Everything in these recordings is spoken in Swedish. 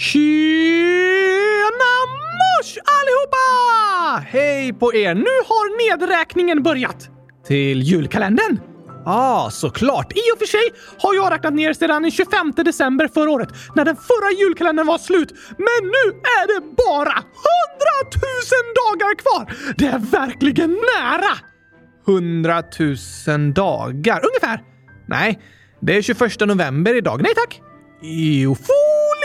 Tjena mors allihopa! Hej på er! Nu har nedräkningen börjat. Till julkalendern. Ja, ah, såklart. I och för sig har jag räknat ner sedan den 25 december förra året när den förra julkalendern var slut. Men nu är det bara 100 000 dagar kvar! Det är verkligen nära! 100 000 dagar, ungefär. Nej, det är 21 november idag. Nej tack! Jo,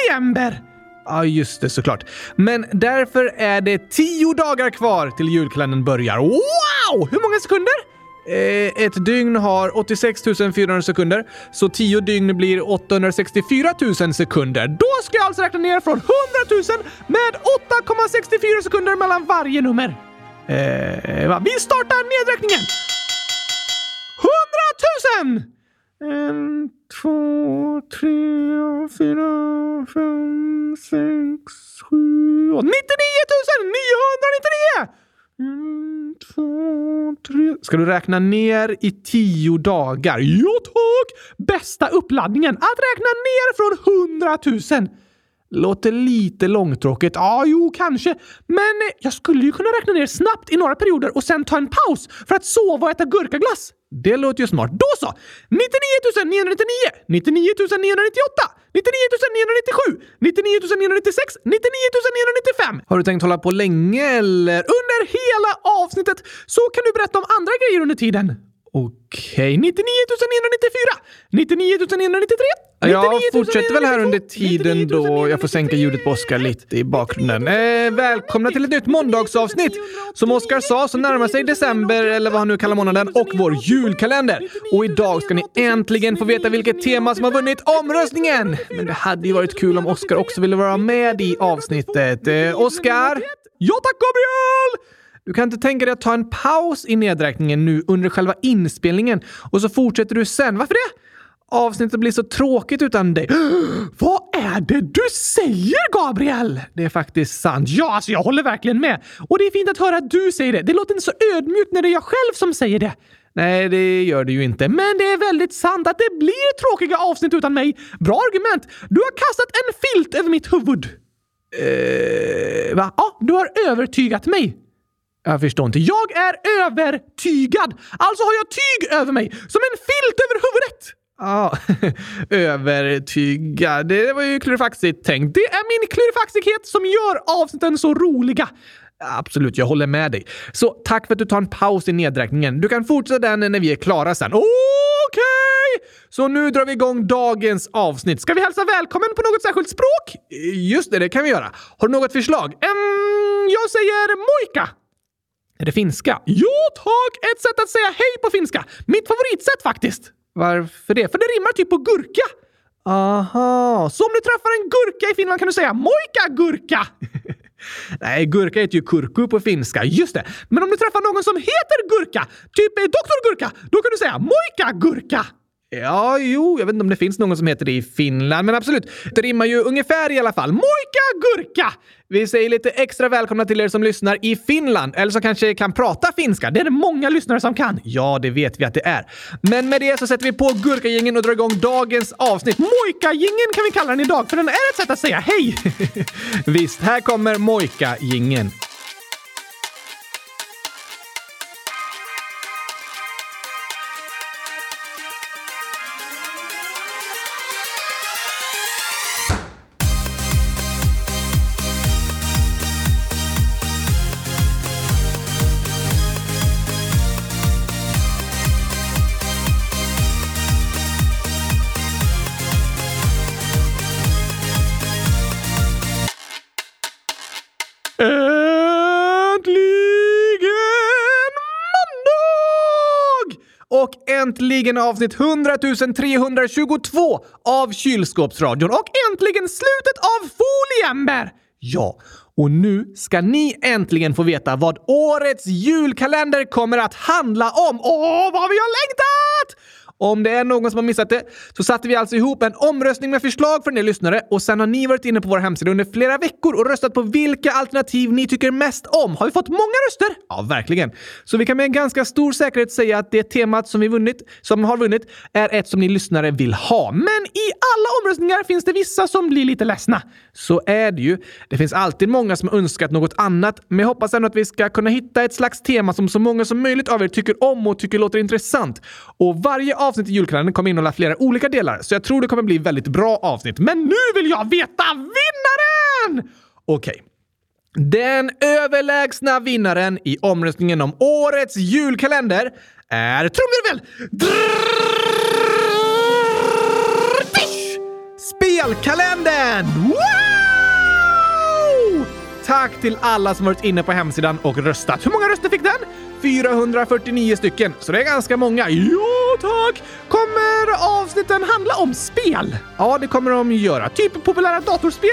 december! Ja, just det såklart. Men därför är det 10 dagar kvar till julkalendern börjar. Wow! Hur många sekunder? Eh, ett dygn har 86 400 sekunder, så 10 dygn blir 864 000 sekunder. Då ska jag alltså räkna ner från 100 000 med 8,64 sekunder mellan varje nummer. Eh, va? Vi startar nedräkningen! 100 000! En, två, tre, fyra, fem, sex, sju, åtta. 99 999! En, två, tre. Ska du räkna ner i tio dagar? Ja, tack! Bästa uppladdningen! Att räkna ner från hundratusen! Låter lite långtråkigt. Ja, jo, kanske. Men jag skulle ju kunna räkna ner snabbt i några perioder och sen ta en paus för att sova och äta gurkaglass. Det låter ju smart. Då så! 99 999, 99 998, 99 997, 99 996, 99 995. Har du tänkt hålla på länge eller? Under hela avsnittet så kan du berätta om andra grejer under tiden. Okej, 99 994, 99 993, jag fortsätter väl här under tiden då jag får sänka ljudet på Oskar lite i bakgrunden. Eh, välkomna till ett nytt måndagsavsnitt! Som Oskar sa så närmar sig december, eller vad han nu kallar månaden, och vår julkalender. Och idag ska ni äntligen få veta vilket tema som har vunnit omröstningen! Men det hade ju varit kul om Oskar också ville vara med i avsnittet. Eh, Oskar? Ja tack Gabriel! Du kan inte tänka dig att ta en paus i nedräkningen nu under själva inspelningen och så fortsätter du sen. Varför det? Avsnittet blir så tråkigt utan dig. Vad är det du säger, Gabriel? Det är faktiskt sant. Ja, alltså jag håller verkligen med. Och det är fint att höra att du säger det. Det låter inte så ödmjukt när det är jag själv som säger det. Nej, det gör det ju inte. Men det är väldigt sant att det blir tråkiga avsnitt utan mig. Bra argument. Du har kastat en filt över mitt huvud. Eh, va? Ja, du har övertygat mig. Jag förstår inte. Jag är övertygad! Alltså har jag tyg över mig, som en filt över huvudet! Ja, övertygad. Det var ju klurifaxigt tänkt. Det är min klurifaxighet som gör avsnitten så roliga. Absolut, jag håller med dig. Så tack för att du tar en paus i nedräkningen. Du kan fortsätta den när vi är klara sen. Okej! Okay! Så nu drar vi igång dagens avsnitt. Ska vi hälsa välkommen på något särskilt språk? Just det, det kan vi göra. Har du något förslag? Um, jag säger mojka. Är det finska? Jo tack! Ett sätt att säga hej på finska. Mitt favoritsätt faktiskt. Varför det? För det rimmar typ på gurka. Aha, så om du träffar en gurka i Finland kan du säga mojka gurka. Nej, gurka heter ju kurku på finska. Just det. Men om du träffar någon som heter gurka, typ doktor Gurka, då kan du säga mojka gurka. Ja, jo, jag vet inte om det finns någon som heter det i Finland, men absolut. Det rimmar ju ungefär i alla fall. Mojka gurka! Vi säger lite extra välkomna till er som lyssnar i Finland, eller som kanske kan prata finska. Det är det många lyssnare som kan. Ja, det vet vi att det är. Men med det så sätter vi på gurkagingen och drar igång dagens avsnitt. Mojkagingen kan vi kalla den idag, för den är ett sätt att säga hej. Visst, här kommer mojkagingen. Och äntligen avsnitt 100 322 av Kylskåpsradion och äntligen slutet av Foliember! Ja, och nu ska ni äntligen få veta vad årets julkalender kommer att handla om. Åh, vad vi har längtat! Om det är någon som har missat det så satte vi alltså ihop en omröstning med förslag för er lyssnare och sen har ni varit inne på vår hemsida under flera veckor och röstat på vilka alternativ ni tycker mest om. Har vi fått många röster? Ja, verkligen. Så vi kan med ganska stor säkerhet säga att det temat som vi vunnit, som har vunnit, är ett som ni lyssnare vill ha. Men i alla omröstningar finns det vissa som blir lite ledsna. Så är det ju. Det finns alltid många som önskat något annat, men jag hoppas ändå att vi ska kunna hitta ett slags tema som så många som möjligt av er tycker om och tycker låter intressant. Och varje avsnitt i julkalendern kommer innehålla flera olika delar, så jag tror det kommer bli väldigt bra avsnitt. Men nu vill jag veta vinnaren! Okej. Okay. Den överlägsna vinnaren i omröstningen om årets julkalender är trumvirvel! Spelkalendern! Wow! Tack till alla som varit inne på hemsidan och röstat. Hur många röster fick den? 449 stycken, så det är ganska många. Ja, tack! Kommer avsnitten handla om spel? Ja, det kommer de göra. Typ populära datorspel?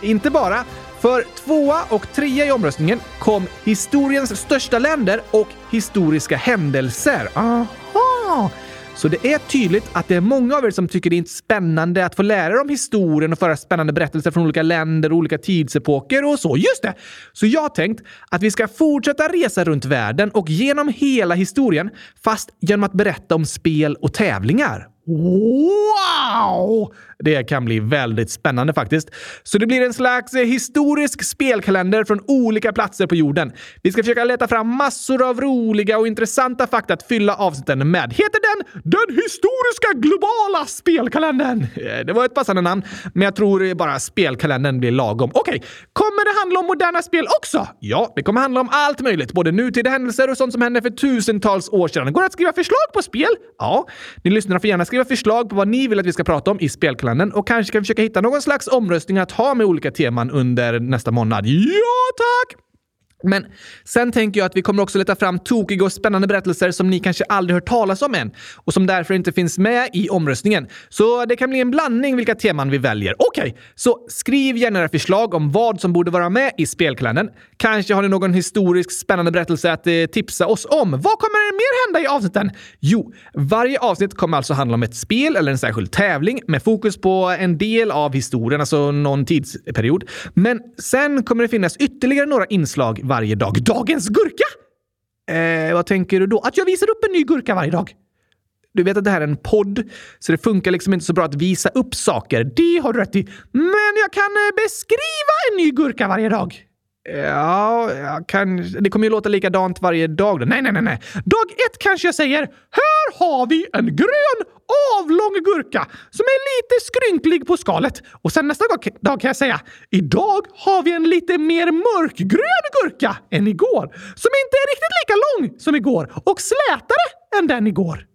Inte bara. För tvåa och trea i omröstningen kom historiens största länder och historiska händelser. Aha! Så det är tydligt att det är många av er som tycker det är spännande att få lära er om historien och föra spännande berättelser från olika länder och olika tidsepoker och så. Just det! Så jag har tänkt att vi ska fortsätta resa runt världen och genom hela historien, fast genom att berätta om spel och tävlingar. Wow! Det kan bli väldigt spännande faktiskt. Så det blir en slags eh, historisk spelkalender från olika platser på jorden. Vi ska försöka leta fram massor av roliga och intressanta fakta att fylla avsnitten med. Heter den Den historiska globala spelkalendern? Eh, det var ett passande namn, men jag tror eh, bara spelkalendern blir lagom. Okej, okay. kommer det handla om moderna spel också? Ja, det kommer handla om allt möjligt, både nutida händelser och sånt som hände för tusentals år sedan. Går det att skriva förslag på spel? Ja, ni lyssnare får gärna skriva förslag på vad ni vill att vi ska prata om i spelkalendern och kanske kan försöka hitta någon slags omröstning att ha med olika teman under nästa månad. Ja, tack! Men sen tänker jag att vi kommer också leta fram tokiga och spännande berättelser som ni kanske aldrig hört talas om än och som därför inte finns med i omröstningen. Så det kan bli en blandning vilka teman vi väljer. Okej, okay, så skriv gärna era förslag om vad som borde vara med i spelkalendern. Kanske har ni någon historisk spännande berättelse att eh, tipsa oss om. Vad kommer mer hända i avsnitten? Jo, varje avsnitt kommer alltså handla om ett spel eller en särskild tävling med fokus på en del av historien, alltså någon tidsperiod. Men sen kommer det finnas ytterligare några inslag varje dag. Dagens gurka? Eh, vad tänker du då? Att jag visar upp en ny gurka varje dag? Du vet att det här är en podd, så det funkar liksom inte så bra att visa upp saker. Det har du rätt i. Men jag kan eh, beskriva en ny gurka varje dag. Ja, jag kan, det kommer ju låta likadant varje dag. Då. Nej, nej, nej, nej. Dag ett kanske jag säger “Här har vi en grön avlång gurka som är lite skrynklig på skalet”. Och sen nästa dag kan jag säga “Idag har vi en lite mer mörkgrön gurka än igår som inte är riktigt lika lång som igår och slätare än den igår”.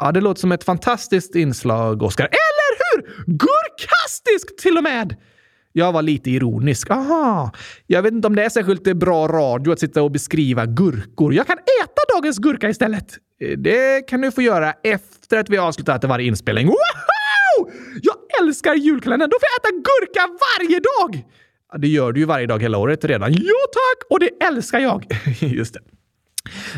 Ja, det låter som ett fantastiskt inslag, Oskar. Eller hur? Gurkastiskt till och med! Jag var lite ironisk. Aha, jag vet inte om det är särskilt bra radio att sitta och beskriva gurkor. Jag kan äta dagens gurka istället. Eh, det kan du få göra efter att vi avslutat varje inspelning. Wow! Jag älskar julkalendern! Då får jag äta gurka varje dag! Ja, det gör du ju varje dag hela året redan. Ja, tack! Och det älskar jag! Just det.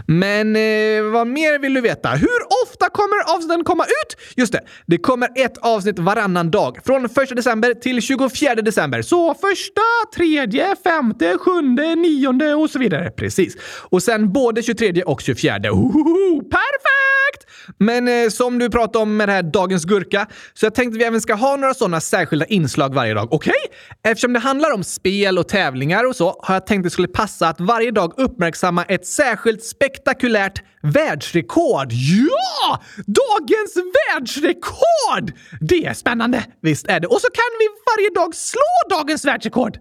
Men eh, vad mer vill du veta? Hur ofta kommer avsnitten komma ut? Just det, det kommer ett avsnitt varannan dag. Från 1 december till 24 december. Så första, tredje, femte, sjunde, nionde och så vidare. Precis. Och sen både 23 och 24. Ohoho, perfekt! Men eh, som du pratade om med det här Dagens Gurka, så jag tänkte att vi även ska ha några sådana särskilda inslag varje dag. Okej? Okay? Eftersom det handlar om spel och tävlingar och så har jag tänkt att det skulle passa att varje dag uppmärksamma ett särskilt spektakulärt världsrekord. Ja! Dagens världsrekord! Det är spännande! Visst är det. Och så kan vi varje dag slå dagens världsrekord.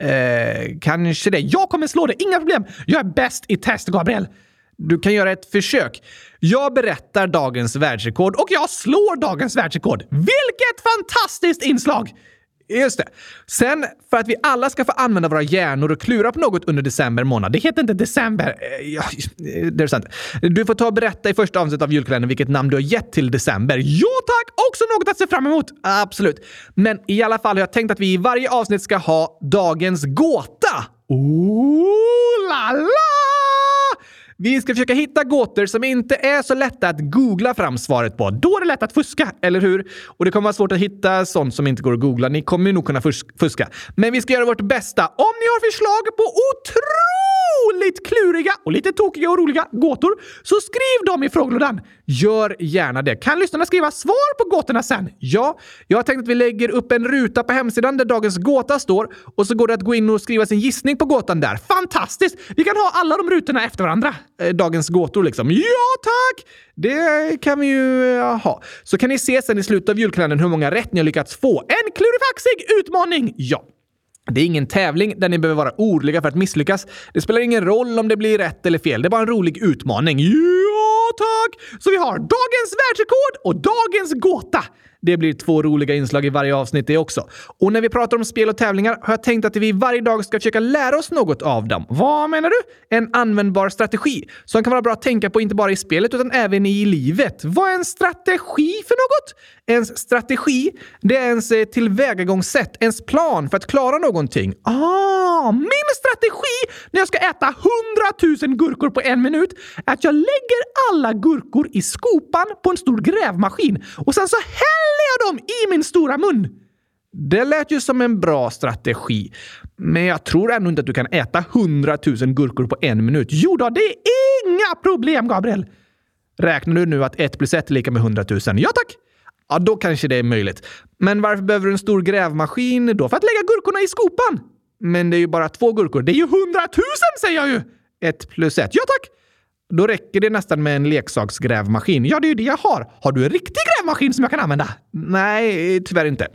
Eh, kanske det. Jag kommer slå det. Inga problem. Jag är bäst i test, Gabriel. Du kan göra ett försök. Jag berättar dagens världsrekord och jag slår dagens världsrekord. Vilket fantastiskt inslag! Just det. Sen, för att vi alla ska få använda våra hjärnor och klura på något under december månad. Det heter inte december. Eh, ja, eh, det är sant. Du får ta och berätta i första avsnittet av julkalendern vilket namn du har gett till december. Ja tack! Också något att se fram emot. Absolut. Men i alla fall har jag tänkt att vi i varje avsnitt ska ha dagens gåta. Ooh la la! Vi ska försöka hitta gåtor som inte är så lätta att googla fram svaret på. Då är det lätt att fuska, eller hur? Och det kommer vara svårt att hitta sånt som inte går att googla. Ni kommer nog kunna fuska. Men vi ska göra vårt bästa. Om ni har förslag på otroligt kluriga och lite tokiga och roliga gåtor så skriv dem i frågelådan. Gör gärna det. Kan lyssnarna skriva svar på gåtorna sen? Ja, jag har tänkt att vi lägger upp en ruta på hemsidan där dagens gåta står och så går det att gå in och skriva sin gissning på gåtan där. Fantastiskt! Vi kan ha alla de rutorna efter varandra. Eh, dagens gåtor liksom. Ja, tack! Det kan vi ju eh, ha. Så kan ni se sen i slutet av julkalendern hur många rätt ni har lyckats få. En klurifaxig utmaning! Ja. Det är ingen tävling där ni behöver vara oroliga för att misslyckas. Det spelar ingen roll om det blir rätt eller fel. Det är bara en rolig utmaning. Ja, tack! Så vi har dagens världsrekord och dagens gåta. Det blir två roliga inslag i varje avsnitt det också. Och när vi pratar om spel och tävlingar har jag tänkt att vi varje dag ska försöka lära oss något av dem. Vad menar du? En användbar strategi som kan vara bra att tänka på inte bara i spelet utan även i livet. Vad är en strategi för något? Ens strategi, det är ens eh, tillvägagångssätt, ens plan för att klara någonting. Ah, min strategi när jag ska äta hundratusen gurkor på en minut är att jag lägger alla gurkor i skopan på en stor grävmaskin och sen så häller jag dem i min stora mun. Det lät ju som en bra strategi. Men jag tror ändå inte att du kan äta hundratusen gurkor på en minut. Jo då, det är inga problem, Gabriel! Räknar du nu att ett plus ett är lika med hundratusen? Ja tack! Ja, då kanske det är möjligt. Men varför behöver du en stor grävmaskin då? För att lägga gurkorna i skopan? Men det är ju bara två gurkor. Det är ju hundratusen säger jag ju! Ett plus ett. Ja tack! Då räcker det nästan med en leksaksgrävmaskin. Ja, det är ju det jag har. Har du en riktig grävmaskin som jag kan använda? Nej, tyvärr inte.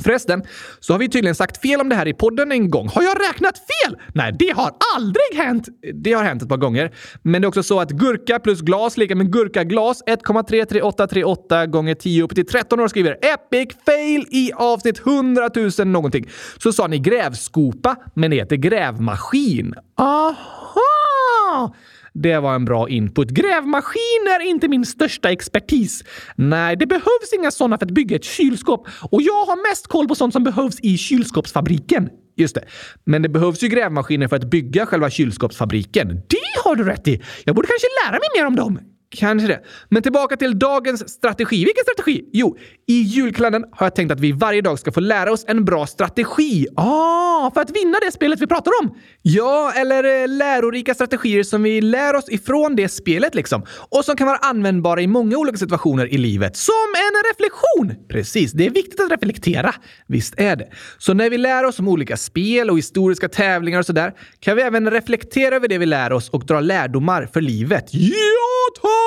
Förresten så har vi tydligen sagt fel om det här i podden en gång. Har jag räknat fel? Nej, det har aldrig hänt! Det har hänt ett par gånger. Men det är också så att gurka plus glas lika med gurkaglas 1,33838 gånger 10 upp till 13 år skriver epic fail i avsnitt 100 000 någonting. Så sa ni grävskopa, men det heter grävmaskin. Aha! Det var en bra input. Grävmaskiner är inte min största expertis. Nej, det behövs inga sådana för att bygga ett kylskåp och jag har mest koll på sånt som behövs i kylskåpsfabriken. Just det. Men det behövs ju grävmaskiner för att bygga själva kylskåpsfabriken. Det har du rätt i! Jag borde kanske lära mig mer om dem. Kanske det. Men tillbaka till dagens strategi. Vilken strategi? Jo, i julkalendern har jag tänkt att vi varje dag ska få lära oss en bra strategi. Ah, för att vinna det spelet vi pratar om! Ja, eller eh, lärorika strategier som vi lär oss ifrån det spelet liksom. Och som kan vara användbara i många olika situationer i livet. Som en reflektion! Precis, det är viktigt att reflektera. Visst är det. Så när vi lär oss om olika spel och historiska tävlingar och sådär kan vi även reflektera över det vi lär oss och dra lärdomar för livet. Ja, tack!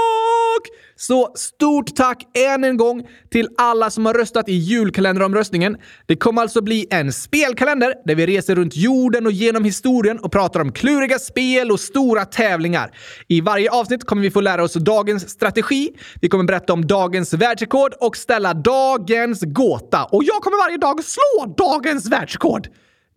Tack! Så stort tack än en gång till alla som har röstat i julkalenderomröstningen. Det kommer alltså bli en spelkalender där vi reser runt jorden och genom historien och pratar om kluriga spel och stora tävlingar. I varje avsnitt kommer vi få lära oss dagens strategi. Vi kommer berätta om dagens världsrekord och ställa dagens gåta. Och jag kommer varje dag slå dagens världsrekord!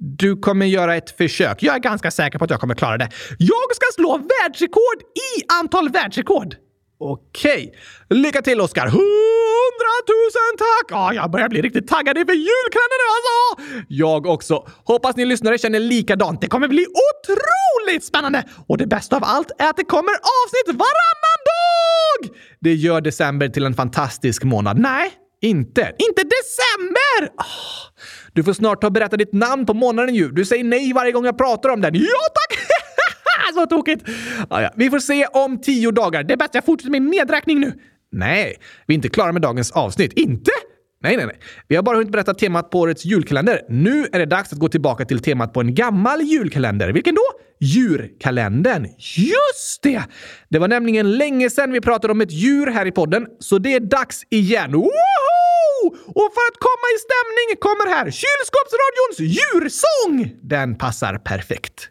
Du kommer göra ett försök. Jag är ganska säker på att jag kommer klara det. Jag ska slå världsrekord i antal världsrekord! Okej. Lycka till Oskar! Hundratusen tack! Ja, jag börjar bli riktigt taggad inför julkalendern nu alltså! Jag också. Hoppas ni lyssnare känner likadant. Det kommer bli otroligt spännande! Och det bästa av allt är att det kommer avsnitt varannan dag! Det gör december till en fantastisk månad. Nej, inte. Inte december! Oh, du får snart ta och berätta ditt namn på månaden ju. Du säger nej varje gång jag pratar om den. Ja tack! Äh, så tokigt! Ah, ja. Vi får se om tio dagar. Det är bäst jag fortsätter min nedräkning nu. Nej, vi är inte klara med dagens avsnitt. Inte? Nej, nej, nej. Vi har bara hunnit berätta temat på årets julkalender. Nu är det dags att gå tillbaka till temat på en gammal julkalender. Vilken då? Djurkalendern. Just det! Det var nämligen länge sedan vi pratade om ett djur här i podden, så det är dags igen. Woho! Och för att komma i stämning kommer här Kylskåpsradions djursång! Den passar perfekt.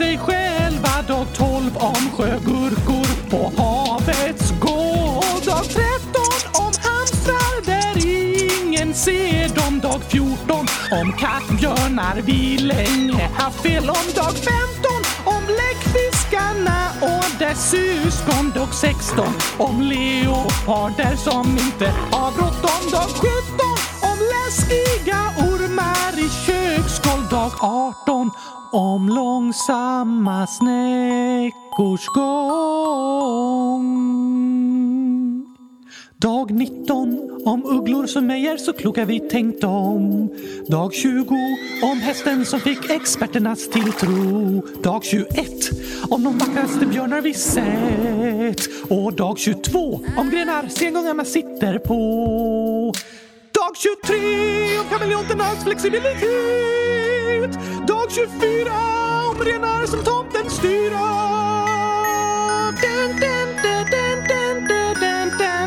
Sig själva. Dag 12 om sjögurkor på havets gård. Dag 13 om hamstrar där ingen ser dem. Dag 14 om kattbjörnar vi länge haft fel om. Dag 15 om bläckfiskarna och dess syskon. Dag 16 om leoparder som inte har bråttom. Dag 17 om läskiga ord. Dag 18 om långsamma snäckors gång. Dag 19 om ugglor som ej är så kloka vi tänkt om. Dag 20 om hästen som fick experternas tilltro. Dag 21 om de vackraste björnar vi sett. Och dag 22 om grenar sengångarna sitter på. 23 om kameleonternas flexibilitet. Dag 24 om renar som tomten styra. Dun, dun, dun, dun, dun, dun, dun, dun.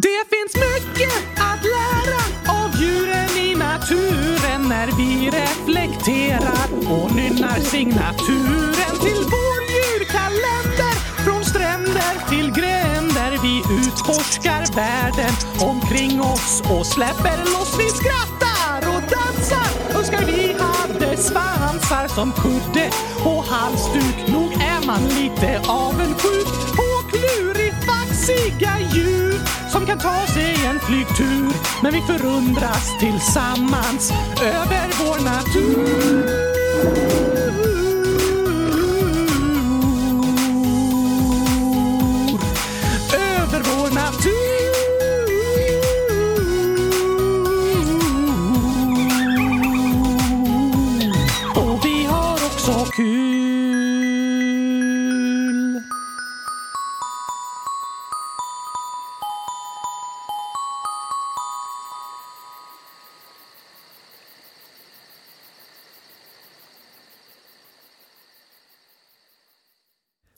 Det finns mycket att lära av djuren i naturen när vi reflekterar och nynnar signaturen till vår till till gränder vi utforskar världen omkring oss och släpper loss. Vi skrattar och dansar. Önskar vi hade svansar som kudde och halsduk. Nog är man lite avundsjuk på klurifaxiga djur som kan ta sig en flygtur. Men vi förundras tillsammans över vår natur. Kul.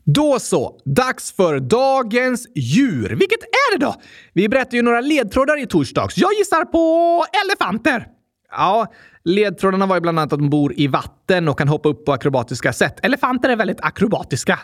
Då så, dags för dagens djur. Vilket är det då? Vi berättade ju några ledtrådar i torsdags. Jag gissar på elefanter. Ja, ledtrådarna var ju bland annat att de bor i vatten och kan hoppa upp på akrobatiska sätt. Elefanter är väldigt akrobatiska.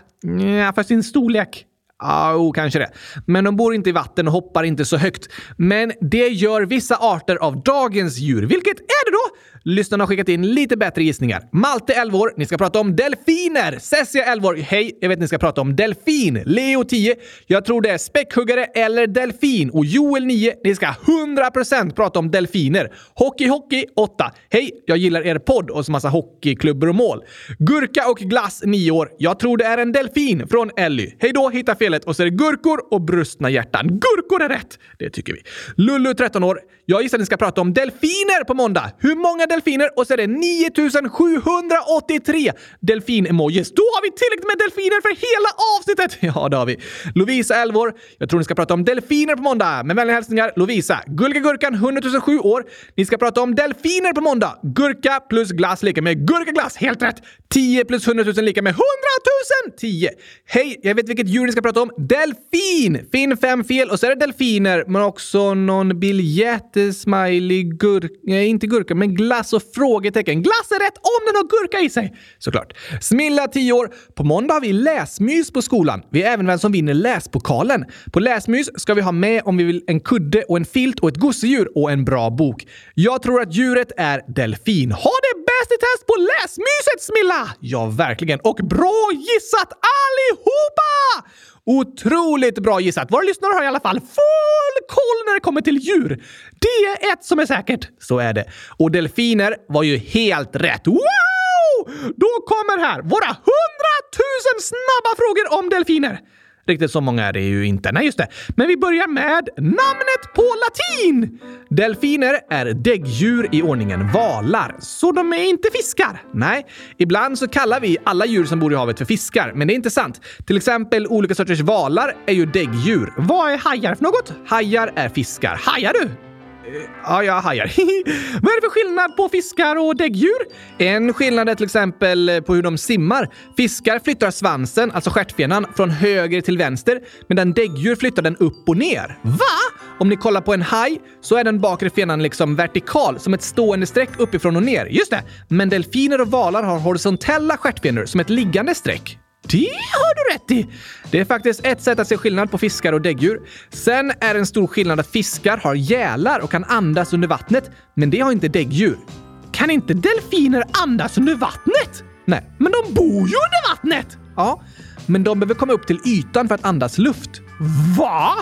Ja, för sin storlek. Ja, oh, kanske det. Men de bor inte i vatten och hoppar inte så högt. Men det gör vissa arter av dagens djur. Vilket är det då? Lyssnarna har skickat in lite bättre gissningar. Malte 11 år, ni ska prata om delfiner. Cessia 11 år, hej, jag vet ni ska prata om delfin. Leo 10, jag tror det är späckhuggare eller delfin. Och Joel 9, ni ska 100% prata om delfiner. Hockey Hockey 8, hej, jag gillar er podd och så massa hockeyklubbor och mål. Gurka och glass 9 år, jag tror det är en delfin från Elly. Hej då, hitta spelet Och så är det gurkor och brustna hjärtan. Gurkor är rätt! Det tycker vi. Lullu 13 år, jag gissar att ni ska prata om delfiner på måndag. Hur många delfiner? Och så är det 9783 delfin-emojis. Då har vi tillräckligt med delfiner för hela avsnittet! Ja, det har vi. Lovisa 11 år. Jag tror ni ska prata om delfiner på måndag. Med vänliga hälsningar Lovisa. Gulliga Gurkan 100 007 år. Ni ska prata om delfiner på måndag. Gurka plus glass lika med gurkaglass. Helt rätt! 10 plus 100 000 lika med 100 000! 10. Hej, jag vet vilket djur ni ska prata om. Delfin! Finn fem fel och så är det delfiner, men också någon biljett, smiley, gurka, nej inte gurka, men glass och frågetecken. Glass är rätt om den har gurka i sig! Såklart. Smilla 10 år. På måndag har vi läsmys på skolan. Vi är även vem som vinner läspokalen. På läsmys ska vi ha med om vi vill en kudde och en filt och ett gosedjur och en bra bok. Jag tror att djuret är delfin. Ha det bäst i test på läsmyset Smilla! Ja, verkligen. Och bra gissat allihopa! Otroligt bra gissat! Våra lyssnare har i alla fall full koll när det kommer till djur. Det är ett som är säkert. Så är det. Och delfiner var ju helt rätt. Wow! Då kommer här våra hundratusen snabba frågor om delfiner. Riktigt så många är det ju inte. Nej, just det. Men vi börjar med namnet på latin! Delfiner är däggdjur i ordningen valar, så de är inte fiskar. Nej, ibland så kallar vi alla djur som bor i havet för fiskar, men det är inte sant. Till exempel olika sorters valar är ju däggdjur. Vad är hajar för något? Hajar är fiskar. Hajar du? Ja, jag hajar. Vad är det för skillnad på fiskar och däggdjur? En skillnad är till exempel på hur de simmar. Fiskar flyttar svansen, alltså stjärtfenan, från höger till vänster medan däggdjur flyttar den upp och ner. Va? Om ni kollar på en haj så är den bakre fenan liksom vertikal, som ett stående streck uppifrån och ner. Just det! Men delfiner och valar har horisontella stjärtfenor, som ett liggande streck. Det har du rätt i! Det är faktiskt ett sätt att se skillnad på fiskar och däggdjur. Sen är det en stor skillnad att fiskar har gälar och kan andas under vattnet, men det har inte däggdjur. Kan inte delfiner andas under vattnet? Nej, men de bor ju under vattnet! Ja, men de behöver komma upp till ytan för att andas luft. Va?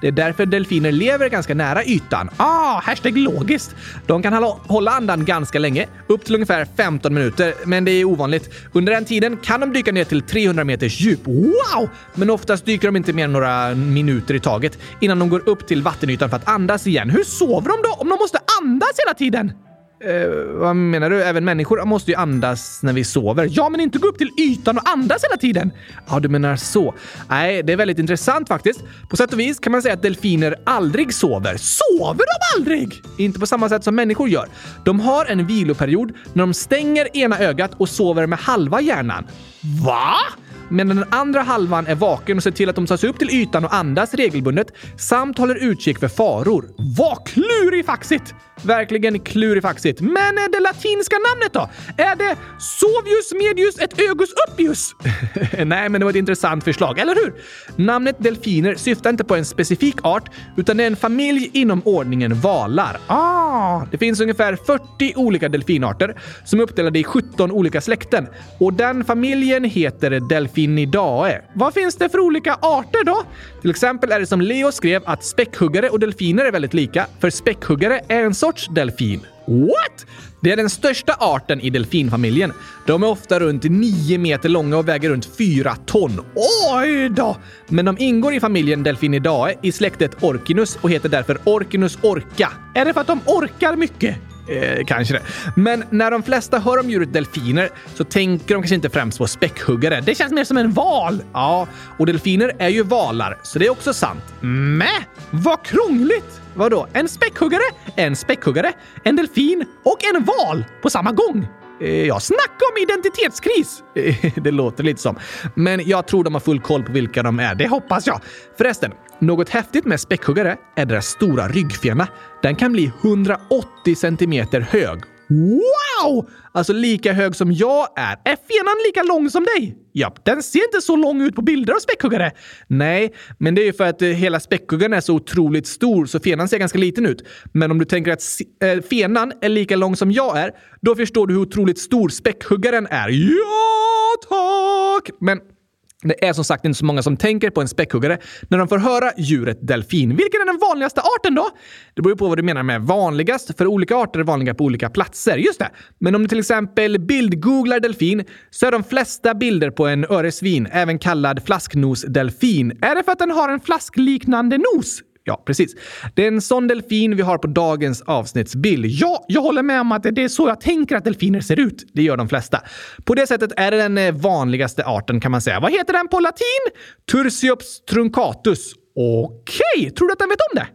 Det är därför delfiner lever ganska nära ytan. Ah, hashtag logiskt. De kan hålla andan ganska länge, upp till ungefär 15 minuter, men det är ovanligt. Under den tiden kan de dyka ner till 300 meters djup. Wow! Men oftast dyker de inte mer än några minuter i taget innan de går upp till vattenytan för att andas igen. Hur sover de då om de måste andas hela tiden? Eh, vad menar du? Även människor måste ju andas när vi sover. Ja, men inte gå upp till ytan och andas hela tiden. Ja, du menar så. Nej, det är väldigt intressant faktiskt. På sätt och vis kan man säga att delfiner aldrig sover. Sover de aldrig? Inte på samma sätt som människor gör. De har en viloperiod när de stänger ena ögat och sover med halva hjärnan. Va? medan den andra halvan är vaken och ser till att de tar sig upp till ytan och andas regelbundet samt håller utkik för faror. Vad klurifaxigt! Verkligen klurifaxigt. Men det latinska namnet då? Är det Sovius medius et ögus uppius? Nej, men det var ett intressant förslag, eller hur? Namnet delfiner syftar inte på en specifik art, utan det är en familj inom ordningen valar. Ah, det finns ungefär 40 olika delfinarter som är uppdelade i 17 olika släkten. Och den familjen heter Delfinidae. Vad finns det för olika arter då? Till exempel är det som Leo skrev att späckhuggare och delfiner är väldigt lika, för späckhuggare är en sorts delfin. What? Det är den största arten i delfinfamiljen. De är ofta runt 9 meter långa och väger runt 4 ton. Oj då! Men de ingår i familjen Delfinidae i släktet Orkinus och heter därför Orkinus orca. Är det för att de orkar mycket? Eh, kanske det. Men när de flesta hör om djuret delfiner så tänker de kanske inte främst på späckhuggare. Det känns mer som en val. Ja, och delfiner är ju valar, så det är också sant. Mä? Vad krångligt! Vadå? En späckhuggare, en späckhuggare, en delfin och en val på samma gång? Eh, ja, snacka om identitetskris! Eh, det låter lite som. Men jag tror de har full koll på vilka de är. Det hoppas jag. Förresten, något häftigt med späckhuggare är deras stora ryggfena. Den kan bli 180 centimeter hög. Wow! Alltså lika hög som jag är. Är fenan lika lång som dig? Ja, den ser inte så lång ut på bilder av späckhuggare. Nej, men det är ju för att eh, hela späckhuggaren är så otroligt stor så fenan ser ganska liten ut. Men om du tänker att eh, fenan är lika lång som jag är, då förstår du hur otroligt stor späckhuggaren är. Ja, tack! Men det är som sagt inte så många som tänker på en späckhuggare när de får höra djuret delfin. Vilken är den vanligaste arten då? Det beror på vad du menar med vanligast, för olika arter är vanliga på olika platser. Just det! Men om du till exempel bildgooglar delfin så är de flesta bilder på en öresvin, även kallad flasknosdelfin. Är det för att den har en flaskliknande nos? Ja, precis. Det är en sån delfin vi har på dagens avsnittsbild. Ja, jag håller med om att det är så jag tänker att delfiner ser ut. Det gör de flesta. På det sättet är det den eh, vanligaste arten kan man säga. Vad heter den på latin? Tursiops truncatus. Okej, okay. tror du att den vet om det?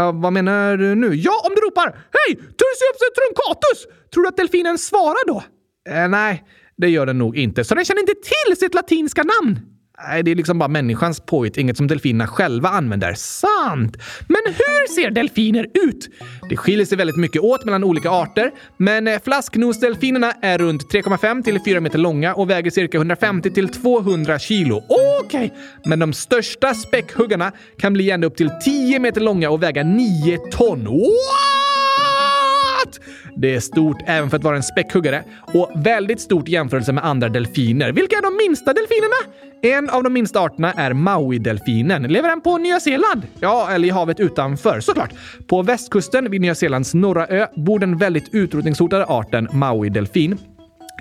Uh, vad menar du nu? Ja, om du ropar “Hej! Tursiops truncatus!” Tror du att delfinen svarar då? Uh, nej, det gör den nog inte. Så den känner inte till sitt latinska namn? Nej, det är liksom bara människans påhitt, inget som delfinerna själva använder. Sant! Men hur ser delfiner ut? Det skiljer sig väldigt mycket åt mellan olika arter, men eh, flasknosdelfinerna är runt 3,5 till 4 meter långa och väger cirka 150 till 200 kilo. Okej! Okay. Men de största späckhuggarna kan bli ända upp till 10 meter långa och väga 9 ton. What? Det är stort även för att vara en späckhuggare och väldigt stort i jämförelse med andra delfiner. Vilka är de minsta delfinerna? En av de minsta arterna är Maui-delfinen. Lever den på Nya Zeeland? Ja, eller i havet utanför såklart. På västkusten vid Nya Zeelands norra ö bor den väldigt utrotningshotade arten Maui-delfin.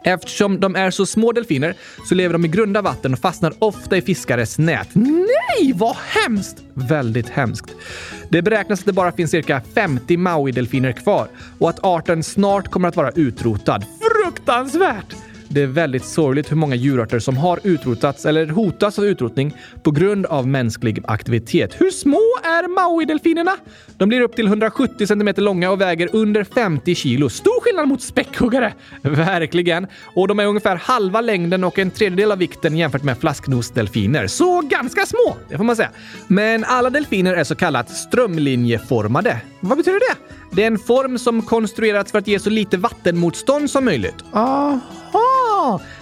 Eftersom de är så små delfiner så lever de i grunda vatten och fastnar ofta i fiskares nät. Nej, vad hemskt! Väldigt hemskt. Det beräknas att det bara finns cirka 50 Maui-delfiner kvar och att arten snart kommer att vara utrotad. Fruktansvärt! Det är väldigt sorgligt hur många djurarter som har utrotats eller hotas av utrotning på grund av mänsklig aktivitet. Hur små är Maui-delfinerna? De blir upp till 170 cm långa och väger under 50 kilo. Stor skillnad mot späckhuggare! Verkligen. Och de är ungefär halva längden och en tredjedel av vikten jämfört med flasknosdelfiner. Så ganska små, det får man säga. Men alla delfiner är så kallat strömlinjeformade. Vad betyder det? Det är en form som konstruerats för att ge så lite vattenmotstånd som möjligt. Aha!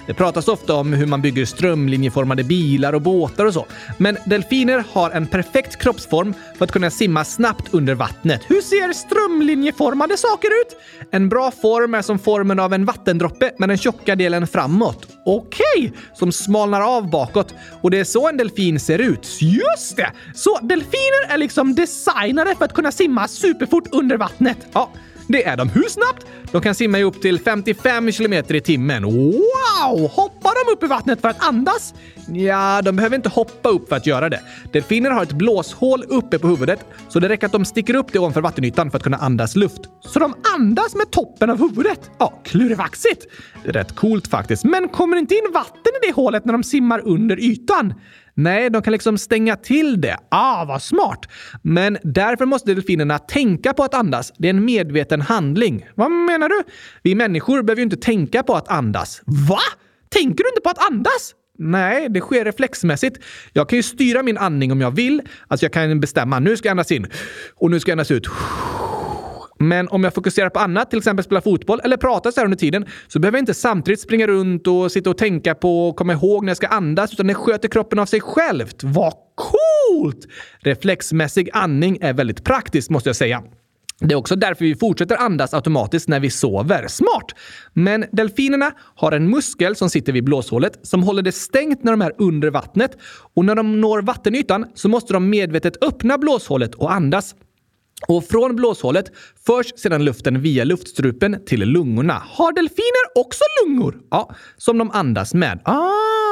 Det pratas ofta om hur man bygger strömlinjeformade bilar och båtar och så. Men delfiner har en perfekt kroppsform för att kunna simma snabbt under vattnet. Hur ser strömlinjeformade saker ut? En bra form är som formen av en vattendroppe med den tjocka delen framåt. Okej, okay, som smalnar av bakåt. Och det är så en delfin ser ut. Just det! Så delfiner är liksom designade för att kunna simma superfort under vattnet. Ja, det är de. Hur snabbt? De kan simma i upp till 55 km i timmen. Wow! Hoppar de upp i vattnet för att andas? Ja, de behöver inte hoppa upp för att göra det. Delfiner har ett blåshål uppe på huvudet, så det räcker att de sticker upp det ovanför vattenytan för att kunna andas luft. Så de andas med toppen av huvudet? Ja, klurivaxigt! Rätt coolt faktiskt. Men kommer det inte in vatten i det hålet när de simmar under ytan? Nej, de kan liksom stänga till det. Ah, vad smart! Men därför måste delfinerna tänka på att andas. Det är en medveten handling. Vad menar du? Vi människor behöver ju inte tänka på att andas. Va? Tänker du inte på att andas? Nej, det sker reflexmässigt. Jag kan ju styra min andning om jag vill. Alltså jag kan bestämma, nu ska jag andas in och nu ska jag andas ut. Men om jag fokuserar på annat, till exempel spela fotboll eller prata så här under tiden, så behöver jag inte samtidigt springa runt och sitta och tänka på och komma ihåg när jag ska andas, utan det sköter kroppen av sig självt. Vad coolt! Reflexmässig andning är väldigt praktiskt, måste jag säga. Det är också därför vi fortsätter andas automatiskt när vi sover. Smart! Men delfinerna har en muskel som sitter vid blåshålet som håller det stängt när de är under vattnet och när de når vattenytan så måste de medvetet öppna blåshålet och andas. Och från blåshålet förs sedan luften via luftstrupen till lungorna. Har delfiner också lungor? Ja, som de andas med. Ah,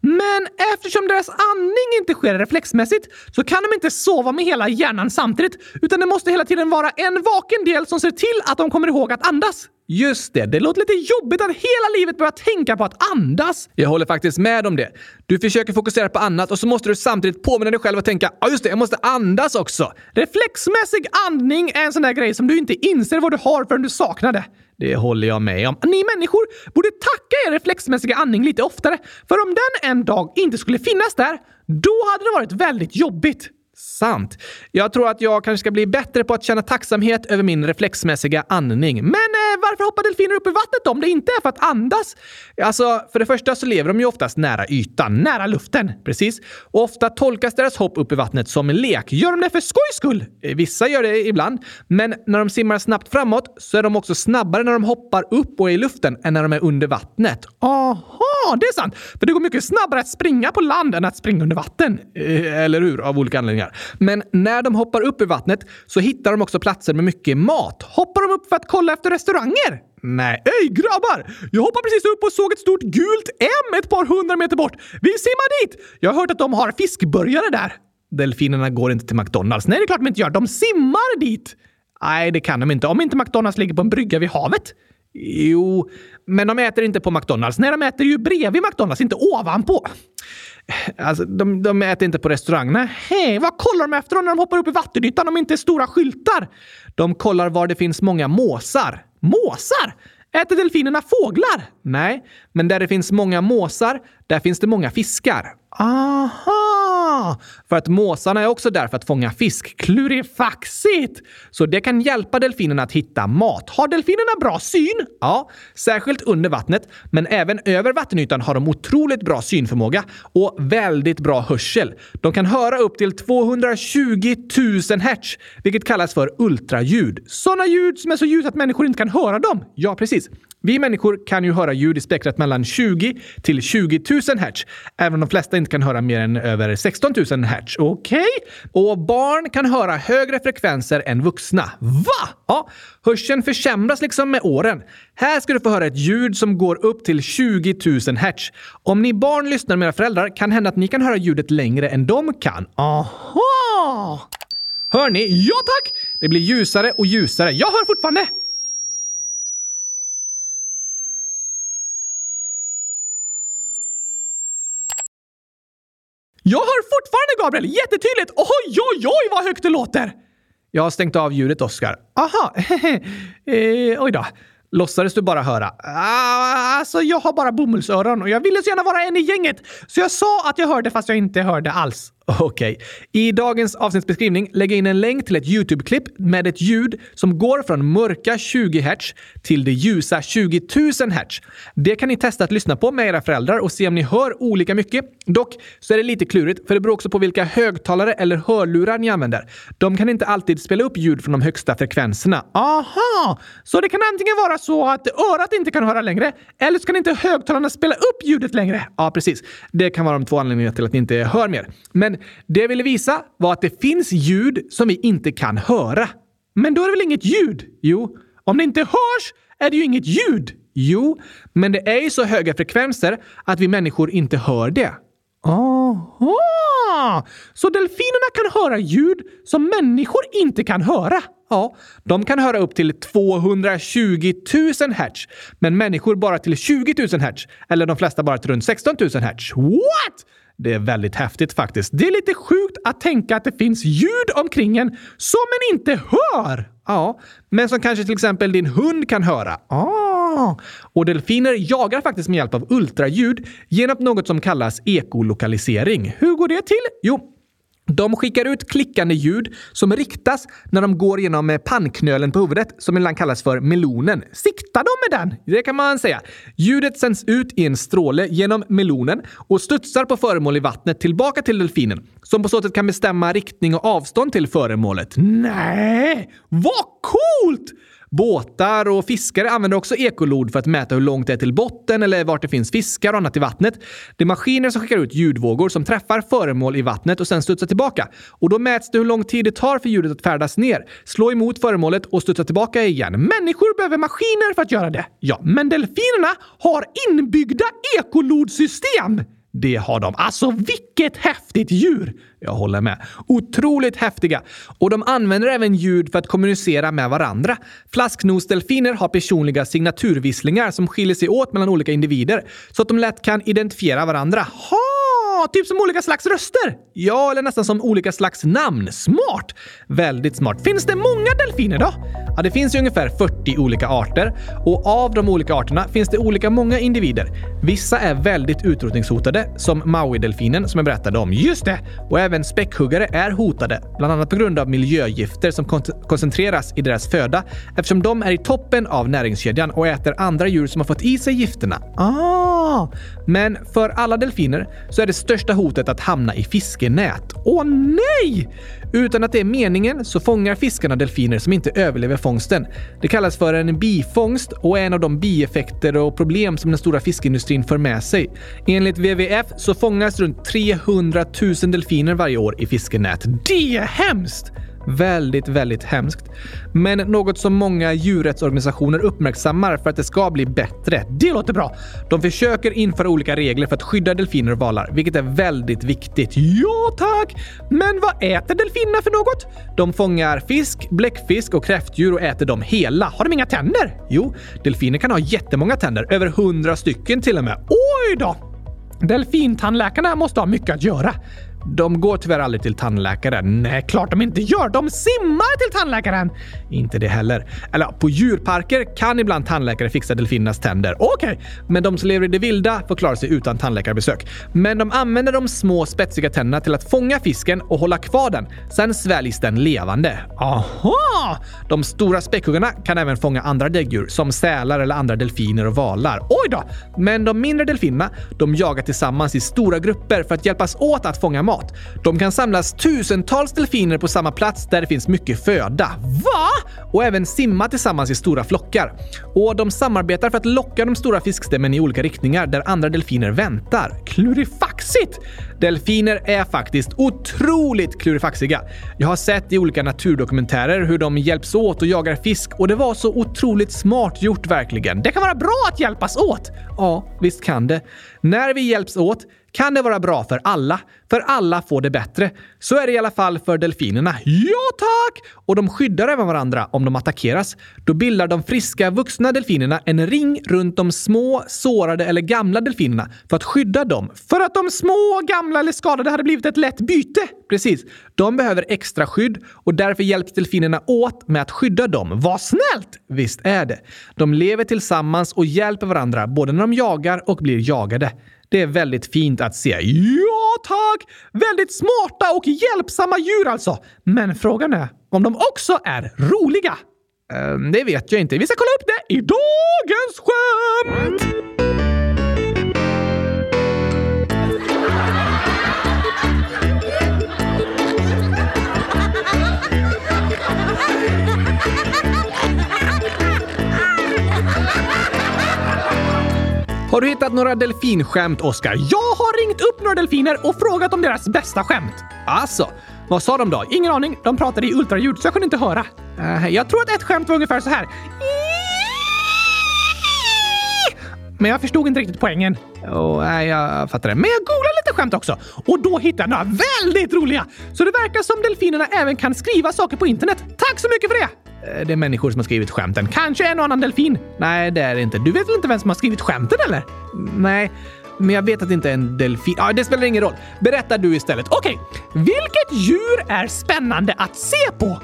men eftersom deras andning inte sker reflexmässigt så kan de inte sova med hela hjärnan samtidigt, utan det måste hela tiden vara en vaken del som ser till att de kommer ihåg att andas. Just det, det låter lite jobbigt att hela livet börja tänka på att andas. Jag håller faktiskt med om det. Du försöker fokusera på annat och så måste du samtidigt påminna dig själv att tänka ja just det, jag måste andas också. Reflexmässig andning är en sån där grej som du inte inser vad du har förrän du saknar det. Det håller jag med om. Ni människor borde tacka er reflexmässiga andning lite oftare, för om den en dag inte skulle finnas där, då hade det varit väldigt jobbigt. Sant. Jag tror att jag kanske ska bli bättre på att känna tacksamhet över min reflexmässiga andning. Men eh, varför hoppar delfiner upp i vattnet om det inte är för att andas? Alltså, för det första så lever de ju oftast nära ytan, nära luften. Precis. Och ofta tolkas deras hopp upp i vattnet som en lek. Gör de det för skojs skull? Eh, vissa gör det ibland. Men när de simmar snabbt framåt så är de också snabbare när de hoppar upp och är i luften än när de är under vattnet. Aha, det är sant! För det går mycket snabbare att springa på land än att springa under vatten. Eh, eller hur? Av olika anledningar. Men när de hoppar upp i vattnet så hittar de också platser med mycket mat. Hoppar de upp för att kolla efter restauranger? Nej. Ey grabbar! Jag hoppade precis upp och såg ett stort gult M ett par hundra meter bort. Vi simmar dit! Jag har hört att de har fiskburgare där. Delfinerna går inte till McDonalds. Nej, det är klart de inte gör. De simmar dit! Nej, det kan de inte. Om inte McDonalds ligger på en brygga vid havet. Jo, men de äter inte på McDonalds. Nej, de äter ju bredvid McDonalds, inte ovanpå. Alltså, de, de äter inte på restaurang. Hej, vad kollar de efter när de hoppar upp i vattenytan om inte är stora skyltar? De kollar var det finns många måsar. Måsar? Äter delfinerna fåglar? Nej, men där det finns många måsar, där finns det många fiskar. Aha! För att måsarna är också där för att fånga fisk. Klurifaxigt! Så det kan hjälpa delfinerna att hitta mat. Har delfinerna bra syn? Ja, särskilt under vattnet, men även över vattenytan har de otroligt bra synförmåga och väldigt bra hörsel. De kan höra upp till 220 000 hertz, vilket kallas för ultraljud. Sådana ljud som är så ljus att människor inte kan höra dem. Ja, precis. Vi människor kan ju höra ljud i spektrat mellan 20 till 20 000 hertz, även om de flesta inte kan höra mer än över 16 000 hertz. Okej? Okay? Och barn kan höra högre frekvenser än vuxna. Va? Ja, hörseln försämras liksom med åren. Här ska du få höra ett ljud som går upp till 20 000 hertz. Om ni barn lyssnar med era föräldrar kan hända att ni kan höra ljudet längre än de kan. Aha! Hör ni? Ja tack! Det blir ljusare och ljusare. Jag hör fortfarande! Jag hör fortfarande Gabriel! Jättetydligt! Oj, oj, oj vad högt det låter! Jag har stängt av ljudet, Oskar. Aha, eh, oj då. Låtsades du bara höra? Ah, alltså, jag har bara bomullsöron och jag ville så gärna vara en i gänget. Så jag sa att jag hörde fast jag inte hörde alls. Okej. Okay. I dagens avsnittsbeskrivning lägger jag in en länk till ett YouTube-klipp med ett ljud som går från mörka 20 Hz till det ljusa 20 000 Hz. Det kan ni testa att lyssna på med era föräldrar och se om ni hör olika mycket. Dock så är det lite klurigt, för det beror också på vilka högtalare eller hörlurar ni använder. De kan inte alltid spela upp ljud från de högsta frekvenserna. Aha! Så det kan antingen vara så att örat inte kan höra längre, eller så kan inte högtalarna spela upp ljudet längre. Ja, precis. Det kan vara de två anledningarna till att ni inte hör mer. Men det jag ville visa var att det finns ljud som vi inte kan höra. Men då är det väl inget ljud? Jo. Om det inte hörs är det ju inget ljud. Jo, men det är ju så höga frekvenser att vi människor inte hör det. Aha! Så delfinerna kan höra ljud som människor inte kan höra? Ja, de kan höra upp till 220 000 hertz, men människor bara till 20 000 hertz. Eller de flesta bara till runt 16 000 hertz. What? Det är väldigt häftigt faktiskt. Det är lite sjukt att tänka att det finns ljud omkring en som en inte hör. Ja, men som kanske till exempel din hund kan höra. Ah. Och delfiner jagar faktiskt med hjälp av ultraljud genom något som kallas ekolokalisering. Hur går det till? Jo, de skickar ut klickande ljud som riktas när de går genom pannknölen på huvudet, som ibland kallas för melonen. Siktar de med den? Det kan man säga. Ljudet sänds ut i en stråle genom melonen och studsar på föremål i vattnet tillbaka till delfinen, som på så sätt kan bestämma riktning och avstånd till föremålet. Nej, vad coolt! Båtar och fiskare använder också ekolod för att mäta hur långt det är till botten eller vart det finns fiskar och annat i vattnet. Det är maskiner som skickar ut ljudvågor som träffar föremål i vattnet och sen studsar tillbaka. Och då mäts det hur lång tid det tar för ljudet att färdas ner, slå emot föremålet och studsa tillbaka igen. Människor behöver maskiner för att göra det. Ja, men delfinerna har inbyggda ekolodsystem! Det har de. Alltså vilket häftigt djur! Jag håller med. Otroligt häftiga. Och de använder även ljud för att kommunicera med varandra. Flasknosdelfiner har personliga signaturvisslingar som skiljer sig åt mellan olika individer så att de lätt kan identifiera varandra. Ha! Typ som olika slags röster? Ja, eller nästan som olika slags namn. Smart! Väldigt smart. Finns det många delfiner då? Ja, det finns ju ungefär 40 olika arter och av de olika arterna finns det olika många individer. Vissa är väldigt utrotningshotade, som Maui-delfinen som jag berättade om. Just det! Och även späckhuggare är hotade, bland annat på grund av miljögifter som kon koncentreras i deras föda eftersom de är i toppen av näringskedjan och äter andra djur som har fått i sig gifterna. Ah! Men för alla delfiner så är det största hotet att hamna i fiskenät. Åh nej! Utan att det är meningen så fångar fiskarna delfiner som inte överlever fångsten. Det kallas för en bifångst och är en av de bieffekter och problem som den stora fiskindustrin för med sig. Enligt WWF så fångas runt 300 000 delfiner varje år i fiskenät. Det är hemskt! Väldigt, väldigt hemskt. Men något som många djurrättsorganisationer uppmärksammar för att det ska bli bättre. Det låter bra! De försöker införa olika regler för att skydda delfiner och valar, vilket är väldigt viktigt. Ja, tack! Men vad äter delfinerna för något? De fångar fisk, bläckfisk och kräftdjur och äter dem hela. Har de inga tänder? Jo, delfiner kan ha jättemånga tänder, över hundra stycken till och med. Oj då! Delfintandläkarna måste ha mycket att göra. De går tyvärr aldrig till tandläkaren. Nej, klart de inte gör. De simmar till tandläkaren! Inte det heller. Eller på djurparker kan ibland tandläkare fixa delfinernas tänder. Okej, okay. men de som lever i det vilda får klara sig utan tandläkarbesök. Men de använder de små spetsiga tänderna till att fånga fisken och hålla kvar den. Sen sväljs den levande. Aha! De stora späckhuggarna kan även fånga andra däggdjur som sälar eller andra delfiner och valar. Oj då! Men de mindre delfinerna, de jagar tillsammans i stora grupper för att hjälpas åt att fånga mat. De kan samlas tusentals delfiner på samma plats där det finns mycket föda. Va? Och även simma tillsammans i stora flockar. Och de samarbetar för att locka de stora fiskstämmen i olika riktningar där andra delfiner väntar. Klurifaxigt! Delfiner är faktiskt otroligt klurifaxiga. Jag har sett i olika naturdokumentärer hur de hjälps åt och jagar fisk och det var så otroligt smart gjort verkligen. Det kan vara bra att hjälpas åt! Ja, visst kan det. När vi hjälps åt kan det vara bra för alla, för alla får det bättre. Så är det i alla fall för delfinerna. Ja tack! Och de skyddar även varandra om de attackeras. Då bildar de friska vuxna delfinerna en ring runt de små, sårade eller gamla delfinerna för att skydda dem. För att de små, gamla eller skadade hade blivit ett lätt byte. Precis. De behöver extra skydd och därför hjälps delfinerna åt med att skydda dem. Vad snällt! Visst är det. De lever tillsammans och hjälper varandra både när de jagar och blir jagade. Det är väldigt fint att se. Ja, tack! Väldigt smarta och hjälpsamma djur alltså. Men frågan är om de också är roliga. Ehm, det vet jag inte. Vi ska kolla upp det i dagens skämt! Har du hittat några delfinskämt, Oskar? Jag har ringt upp några delfiner och frågat om deras bästa skämt. Alltså, vad sa de då? Ingen aning. De pratade i ultraljud så jag kunde inte höra. Uh, jag tror att ett skämt var ungefär så här. Men jag förstod inte riktigt poängen. Oh, nej, eh, jag fattar det. Men jag googlade lite skämt också och då hittade jag några väldigt roliga. Så det verkar som delfinerna även kan skriva saker på internet. Tack så mycket för det! Eh, det är människor som har skrivit skämten. Kanske en och annan delfin? Nej, det är det inte. Du vet väl inte vem som har skrivit skämten eller? Nej, men jag vet att det inte är en delfin. Ja, det spelar ingen roll. Berätta du istället. Okej, okay. vilket djur är spännande att se på?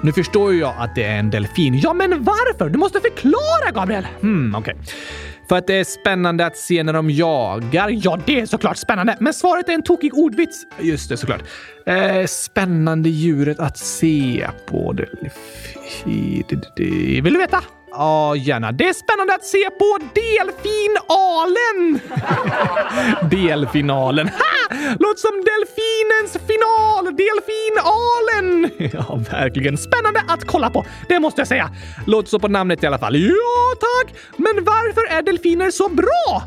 Nu förstår ju jag att det är en delfin. Ja, men varför? Du måste förklara, Gabriel! Hmm, okej. Okay. För att det är spännande att se när de jagar. Ja, det är såklart spännande. Men svaret är en tokig ordvits. Just det, såklart. Eh, spännande djuret att se på. Vill du veta? Ja, gärna. Det är spännande att se på delfinalen! delfinalen. Ha! Låter som delfinens final! Delfinalen! ja, verkligen. Spännande att kolla på. Det måste jag säga. Låter så på namnet i alla fall. Ja, tack! Men varför är delfiner så bra?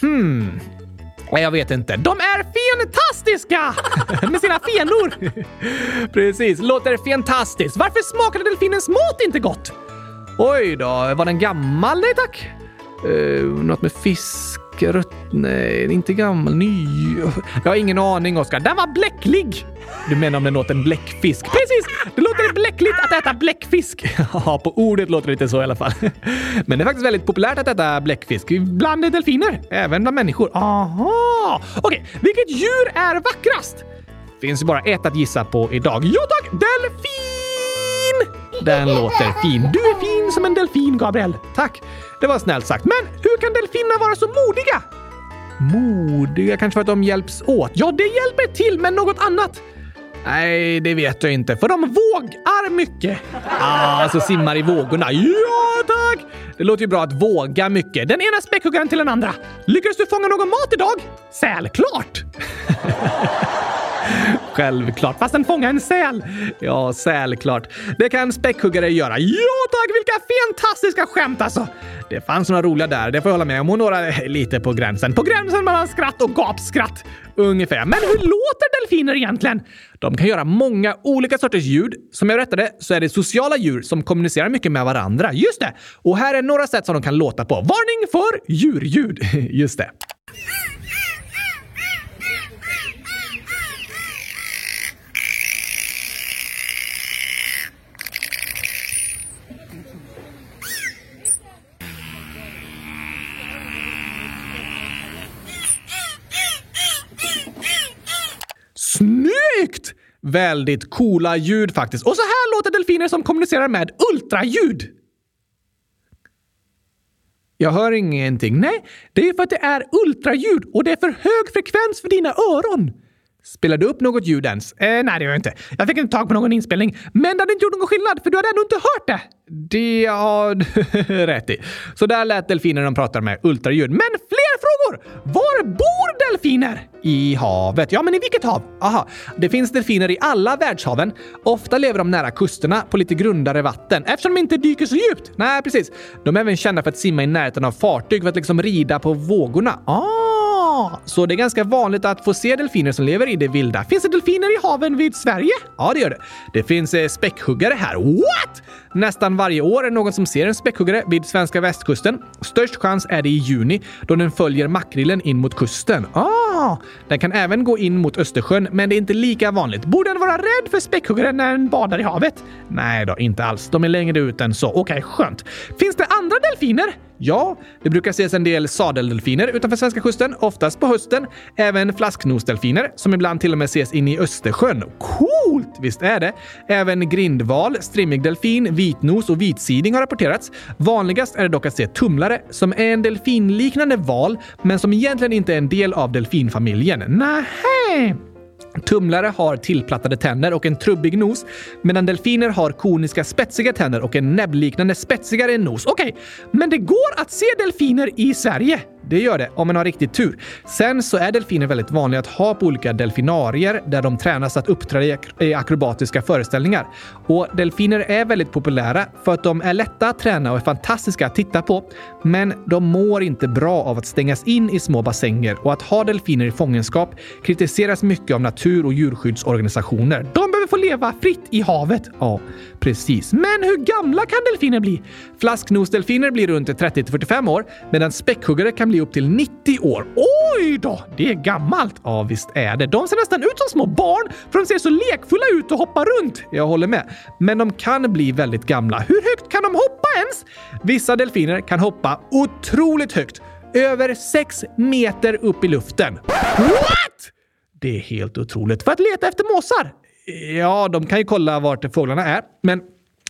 Hmm. Jag vet inte. De är fantastiska! Med sina fenor! Precis, låter fantastiskt. Varför smakade delfinens mat inte gott? Oj då, var den gammal? Nej tack. Uh, något med fisk? Rött? Nej, inte gammal. Ny? Jag har ingen aning, Oskar. Den var bläcklig! Du menar om den åt en bläckfisk? Precis! Det låter bläckligt att äta bläckfisk. Ja, på ordet låter det lite så i alla fall. Men det är faktiskt väldigt populärt att äta bläckfisk. Bland delfiner. Även bland människor. Aha! Okej, okay. vilket djur är vackrast? Finns bara ett att gissa på idag. Ja tack! Delfin! Den låter fin. Du är fin som en delfin, Gabriel. Tack. Det var snällt sagt. Men hur kan delfinerna vara så modiga? Modiga? Kanske för att de hjälps åt? Ja, det hjälper till, men något annat? Nej, det vet jag inte. För de vågar mycket. Ah, alltså simmar i vågorna. Ja, tack! Det låter ju bra att våga mycket. Den ena späckhuggaren till den andra. Lyckades du fånga någon mat idag? Sälklart! Självklart. Fast den fångar en säl. Ja, sälklart. Det kan späckhuggare göra. Ja tack, vilka fantastiska skämt alltså! Det fanns några roliga där, det får jag hålla med om. Och några lite på gränsen. På gränsen mellan skratt och gapskratt. Ungefär. Men hur låter delfiner egentligen? De kan göra många olika sorters ljud. Som jag berättade så är det sociala djur som kommunicerar mycket med varandra. Just det! Och här är några sätt som de kan låta på. Varning för djurljud. Just det. Snyggt! Väldigt coola ljud faktiskt. Och så här låter delfiner som kommunicerar med ultraljud. Jag hör ingenting. Nej, det är för att det är ultraljud och det är för hög frekvens för dina öron. Spelar du upp något ljud ens? Eh, nej, det gör jag inte. Jag fick inte tag på någon inspelning. Men det hade inte gjort någon skillnad, för du hade ändå inte hört det. Det har du rätt i. Så där lät delfiner när de pratar med ultraljud. Men var bor delfiner? I havet. Ja, men i vilket hav? Aha. Det finns delfiner i alla världshaven. Ofta lever de nära kusterna på lite grundare vatten eftersom de inte dyker så djupt. Nej, precis. De är även kända för att simma i närheten av fartyg för att liksom rida på vågorna. Ah, så det är ganska vanligt att få se delfiner som lever i det vilda. Finns det delfiner i haven vid Sverige? Ja, det gör det. Det finns eh, späckhuggare här. What? Nästan varje år är det någon som ser en späckhuggare vid svenska västkusten. Störst chans är det i juni då den följer makrillen in mot kusten. Ah, den kan även gå in mot Östersjön, men det är inte lika vanligt. Borde den vara rädd för späckhuggare när den badar i havet? Nej då, inte alls. De är längre ut än så. Okej, okay, skönt. Finns det andra delfiner? Ja, det brukar ses en del sadeldelfiner utanför svenska kusten, oftast på hösten. Även flasknosdelfiner, som ibland till och med ses in i Östersjön. Coolt! Visst är det? Även grindval, strimmig delfin, vitnos och vitsiding har rapporterats. Vanligast är det dock att se tumlare, som är en delfinliknande val, men som egentligen inte är en del av delfinfamiljen. Nähä! Tumlare har tillplattade tänder och en trubbig nos, medan delfiner har koniska spetsiga tänder och en näbbliknande spetsigare nos. Okej, okay, men det går att se delfiner i Sverige. Det gör det, om man har riktigt tur. Sen så är delfiner väldigt vanliga att ha på olika delfinarier där de tränas att uppträda i akrobatiska föreställningar. Och delfiner är väldigt populära för att de är lätta att träna och är fantastiska att titta på. Men de mår inte bra av att stängas in i små bassänger och att ha delfiner i fångenskap kritiseras mycket av natur och djurskyddsorganisationer. De kommer få leva fritt i havet. Ja, precis. Men hur gamla kan delfiner bli? Flasknosdelfiner blir runt 30-45 år medan späckhuggare kan bli bli upp till 90 år. Oj då! Det är gammalt. Ja, visst är det. De ser nästan ut som små barn för de ser så lekfulla ut och hoppar runt. Jag håller med. Men de kan bli väldigt gamla. Hur högt kan de hoppa ens? Vissa delfiner kan hoppa otroligt högt. Över 6 meter upp i luften. What? Det är helt otroligt. För att leta efter måsar? Ja, de kan ju kolla vart fåglarna är, men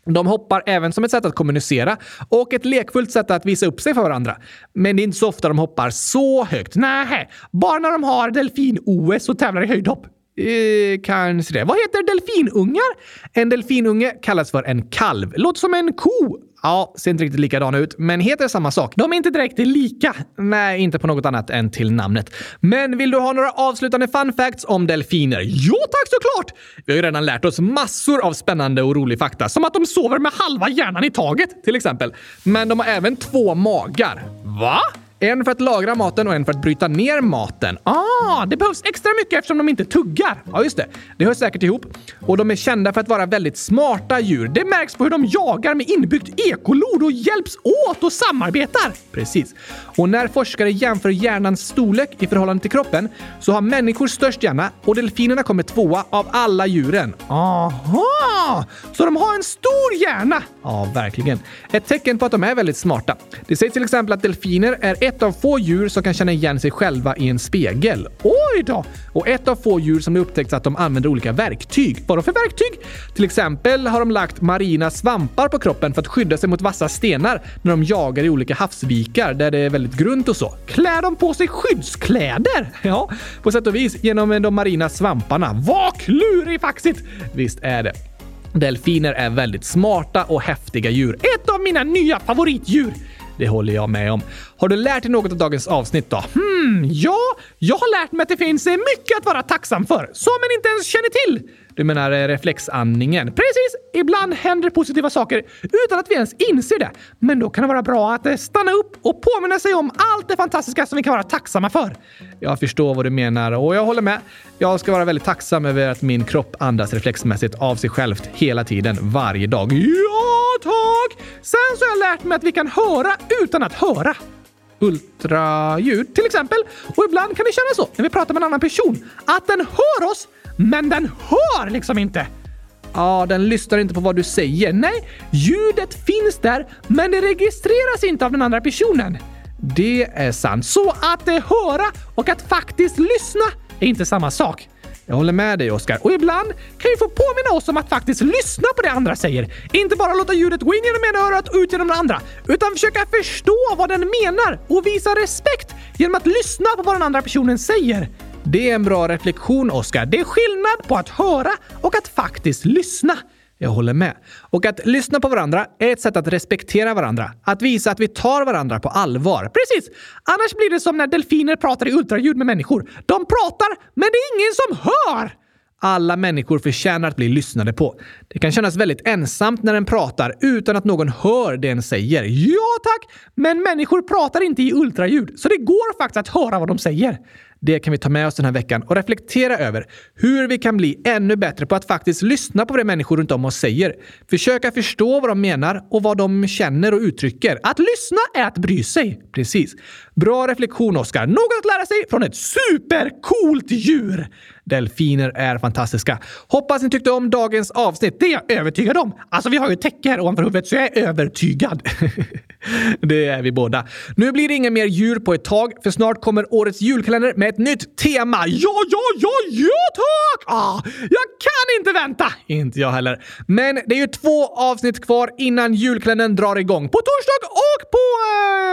de hoppar även som ett sätt att kommunicera och ett lekfullt sätt att visa upp sig för varandra. Men det är inte så ofta de hoppar så högt. Nej, bara när de har delfin-OS och tävlar i höjdhopp. Eh, kanske det. Vad heter delfinungar? En delfinunge kallas för en kalv. Låter som en ko. Ja, ser inte riktigt likadana ut, men heter samma sak. De är inte direkt lika. Nej, inte på något annat än till namnet. Men vill du ha några avslutande fun facts om delfiner? Jo tack såklart! Vi har ju redan lärt oss massor av spännande och rolig fakta, som att de sover med halva hjärnan i taget till exempel. Men de har även två magar. Va? En för att lagra maten och en för att bryta ner maten. Ah, det behövs extra mycket eftersom de inte tuggar. Ja, just det. Det hör säkert ihop. Och de är kända för att vara väldigt smarta djur. Det märks på hur de jagar med inbyggt ekolod och hjälps åt och samarbetar. Precis. Och när forskare jämför hjärnans storlek i förhållande till kroppen så har människor störst hjärna och delfinerna kommer tvåa av alla djuren. Aha! Så de har en stor hjärna! Ja, verkligen. Ett tecken på att de är väldigt smarta. Det sägs till exempel att delfiner är ett av få djur som kan känna igen sig själva i en spegel. Oj då! Och ett av få djur som det upptäckts att de använder olika verktyg. Vad för verktyg? Till exempel har de lagt marina svampar på kroppen för att skydda sig mot vassa stenar när de jagar i olika havsvikar där det är väldigt grunt och så. Klär de på sig skyddskläder? Ja, på sätt och vis genom de marina svamparna. Vad klurifaxigt! Visst är det. Delfiner är väldigt smarta och häftiga djur. Ett av mina nya favoritdjur! Det håller jag med om. Har du lärt dig något av dagens avsnitt då? Hmm, ja, jag har lärt mig att det finns mycket att vara tacksam för, som man inte ens känner till. Du menar eh, reflexandningen? Precis! Ibland händer positiva saker utan att vi ens inser det. Men då kan det vara bra att eh, stanna upp och påminna sig om allt det fantastiska som vi kan vara tacksamma för. Jag förstår vad du menar och jag håller med. Jag ska vara väldigt tacksam över att min kropp andas reflexmässigt av sig självt hela tiden, varje dag. Ja, tack! Sen så har jag lärt mig att vi kan höra utan att höra ultraljud till exempel. Och ibland kan det kännas så när vi pratar med en annan person. Att den hör oss men den hör liksom inte. Ja, den lyssnar inte på vad du säger. Nej, ljudet finns där, men det registreras inte av den andra personen. Det är sant. Så att eh, höra och att faktiskt lyssna är inte samma sak. Jag håller med dig, Oskar. Och ibland kan vi få påminna oss om att faktiskt lyssna på det andra säger. Inte bara låta ljudet gå in genom ena örat och ut genom det andra, utan försöka förstå vad den menar och visa respekt genom att lyssna på vad den andra personen säger. Det är en bra reflektion, Oskar. Det är skillnad på att höra och att faktiskt lyssna. Jag håller med. Och att lyssna på varandra är ett sätt att respektera varandra. Att visa att vi tar varandra på allvar. Precis! Annars blir det som när delfiner pratar i ultraljud med människor. De pratar, men det är ingen som hör! Alla människor förtjänar att bli lyssnade på. Det kan kännas väldigt ensamt när en pratar utan att någon hör det en säger. Ja tack! Men människor pratar inte i ultraljud, så det går faktiskt att höra vad de säger. Det kan vi ta med oss den här veckan och reflektera över hur vi kan bli ännu bättre på att faktiskt lyssna på vad människor runt om oss säger. Försöka förstå vad de menar och vad de känner och uttrycker. Att lyssna är att bry sig. Precis. Bra reflektion, Oskar. Något att lära sig från ett supercoolt djur. Delfiner är fantastiska. Hoppas ni tyckte om dagens avsnitt. Det är jag övertygad om. Alltså, vi har ju ett täcke här ovanför huvudet, så jag är övertygad. det är vi båda. Nu blir det inga mer djur på ett tag, för snart kommer årets julkalender med ett nytt tema. Ja, ja, ja, ja tack! Ah, jag kan inte vänta! Inte jag heller. Men det är ju två avsnitt kvar innan julkalendern drar igång. På torsdag och på...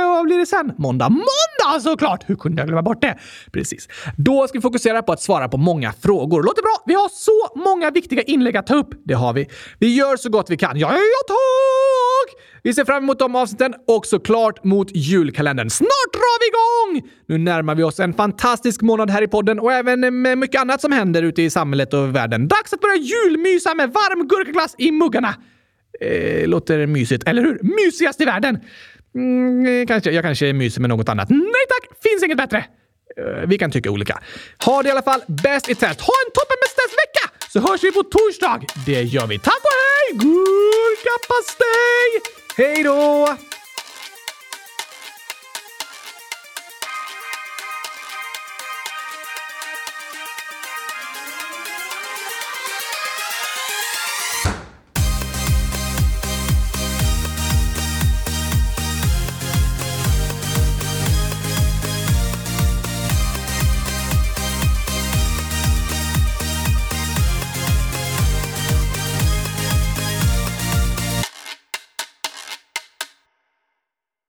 Eh, vad blir det sen? Måndag. Måndag såklart! Hur kunde jag glömma bort det? Precis. Då ska vi fokusera på att svara på många frågor. Låter bra! Vi har så många viktiga inlägg att ta upp. Det har vi. Vi gör så gott vi kan. Ja, ja, ja tack! Vi ser fram emot de avsnitten och såklart mot julkalendern. Snart drar vi igång! Nu närmar vi oss en fantastisk månad här i podden och även med mycket annat som händer ute i samhället och världen. Dags att börja julmysa med varm gurkaglass i muggarna. Eh, låter mysigt, eller hur? Mysigast i världen! Mm, eh, kanske, jag kanske myser med något annat. Nej tack! Finns inget bättre! Eh, vi kan tycka olika. Ha det i alla fall bäst i test. Ha en toppen test-vecka! så hörs vi på torsdag. Det gör vi. Tack och hej! Gurkapastej! Hej då!